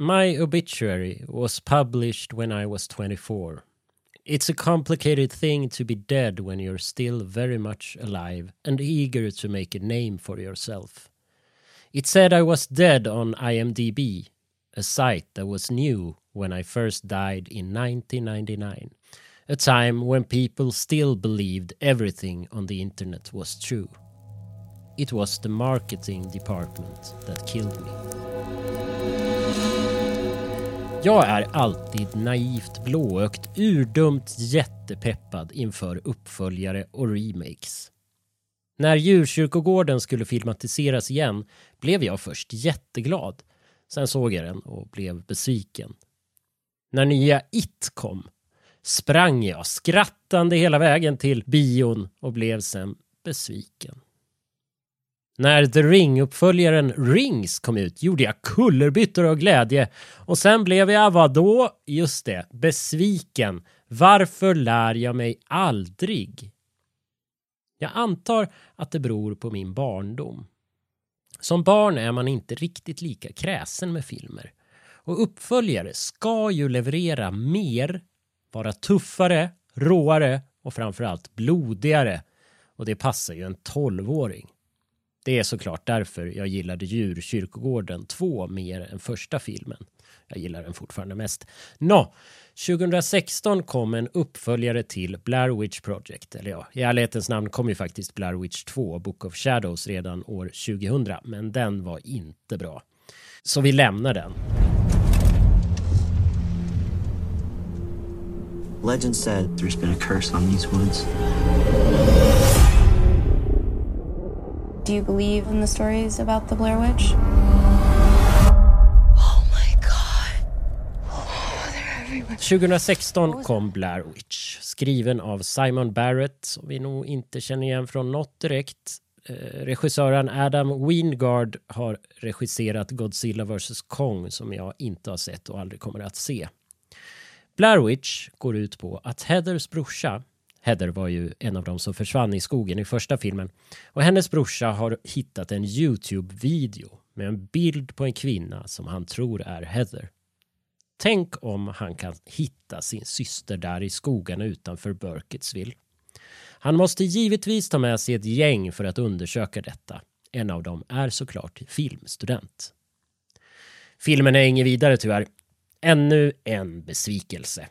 my obituary was published when I was 24. It's a complicated thing to be dead when you're still very much alive and eager to make a name for yourself. It said I was dead on IMDb, a site that was new when I first died in 1999, a time when people still believed everything on the internet was true. It was the marketing department that killed me. Jag är alltid naivt blåögt, urdumt jättepeppad inför uppföljare och remakes. När djurkyrkogården skulle filmatiseras igen blev jag först jätteglad. Sen såg jag den och blev besviken. När nya It kom sprang jag skrattande hela vägen till bion och blev sen besviken. När The Ring-uppföljaren Rings kom ut gjorde jag kullerbyttor av glädje och sen blev jag vadå? Just det, besviken. Varför lär jag mig aldrig? Jag antar att det beror på min barndom. Som barn är man inte riktigt lika kräsen med filmer. Och uppföljare ska ju leverera mer, vara tuffare, råare och framförallt blodigare. Och det passar ju en tolvåring. Det är såklart därför jag gillade Djurkyrkogården 2 mer än första filmen. Jag gillar den fortfarande mest. Nå, 2016 kom en uppföljare till Blair Witch Project. Eller ja, i ärlighetens namn kom ju faktiskt Blair Witch 2, Book of Shadows, redan år 2000. Men den var inte bra. Så vi lämnar den. Legend said there's been a curse on these woods. Do you believe in the stories about the Blair Witch? Oh my god. Oh, they're everywhere. 2016 kom Blair Witch, skriven av Simon Barrett, som vi nog inte känner igen från något direkt. Eh, regissören Adam Wingard har regisserat Godzilla vs Kong som jag inte har sett och aldrig kommer att se. Blair Witch går ut på att Heathers brorsa Heather var ju en av dem som försvann i skogen i första filmen. Och hennes brorsa har hittat en Youtube-video med en bild på en kvinna som han tror är Heather. Tänk om han kan hitta sin syster där i skogarna utanför Burkittsville. Han måste givetvis ta med sig ett gäng för att undersöka detta. En av dem är såklart filmstudent. Filmen är inget vidare tyvärr. Ännu en besvikelse.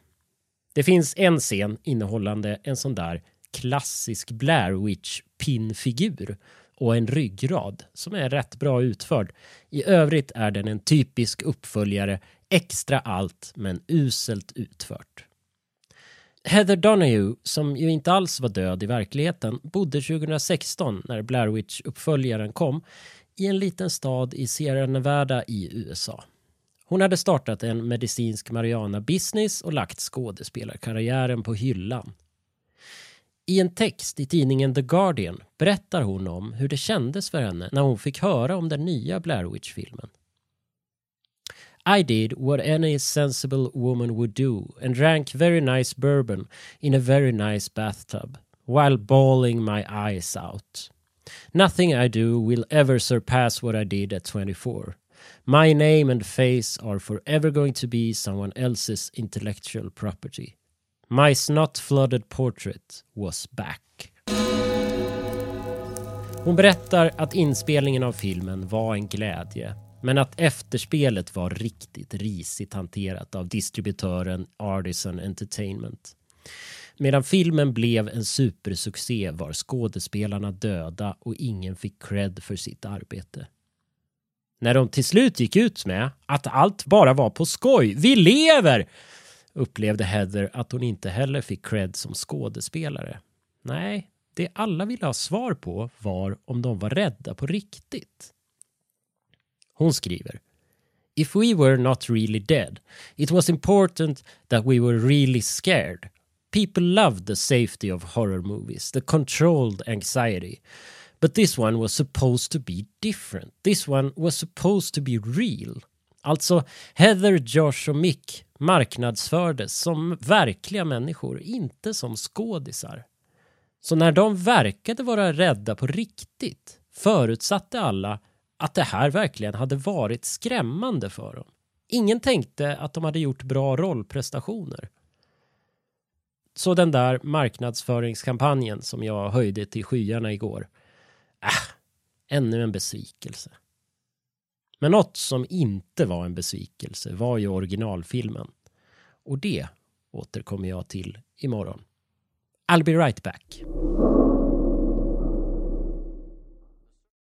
Det finns en scen innehållande en sån där klassisk Blair Witch pinfigur och en ryggrad som är rätt bra utförd. I övrigt är den en typisk uppföljare, extra allt men uselt utfört. Heather Donahue, som ju inte alls var död i verkligheten, bodde 2016 när Blair Witch-uppföljaren kom i en liten stad i Sierra Nevada i USA. Hon hade startat en medicinsk marijuana-business och lagt skådespelarkarriären på hyllan. I en text i tidningen The Guardian berättar hon om hur det kändes för henne när hon fick höra om den nya Blair Witch-filmen. I did what any sensible woman would do and drank very nice bourbon in a very nice bathtub while bawling my eyes out. Nothing I do will ever surpass what I did at 24. My name and face are forever going to be someone else's intellectual property. My snot flooded portrait was back. Hon berättar att inspelningen av filmen var en glädje men att efterspelet var riktigt risigt hanterat av distributören Artisan Entertainment. Medan filmen blev en supersuccé var skådespelarna döda och ingen fick cred för sitt arbete. När de till slut gick ut med att allt bara var på skoj, vi lever! upplevde Heather att hon inte heller fick cred som skådespelare. Nej, det alla ville ha svar på var om de var rädda på riktigt. Hon skriver If we were not really dead, it was important that we were really scared. People loved the safety of horror movies, the controlled anxiety. But this one was supposed to be different. This one was supposed to be real. Alltså, Heather, Josh och Mick marknadsfördes som verkliga människor, inte som skådisar. Så när de verkade vara rädda på riktigt förutsatte alla att det här verkligen hade varit skrämmande för dem. Ingen tänkte att de hade gjort bra rollprestationer. Så den där marknadsföringskampanjen som jag höjde till skyarna igår. Äh, ännu en besvikelse. Men något som inte var en besvikelse var ju originalfilmen. Och det återkommer jag till imorgon. I'll be right back.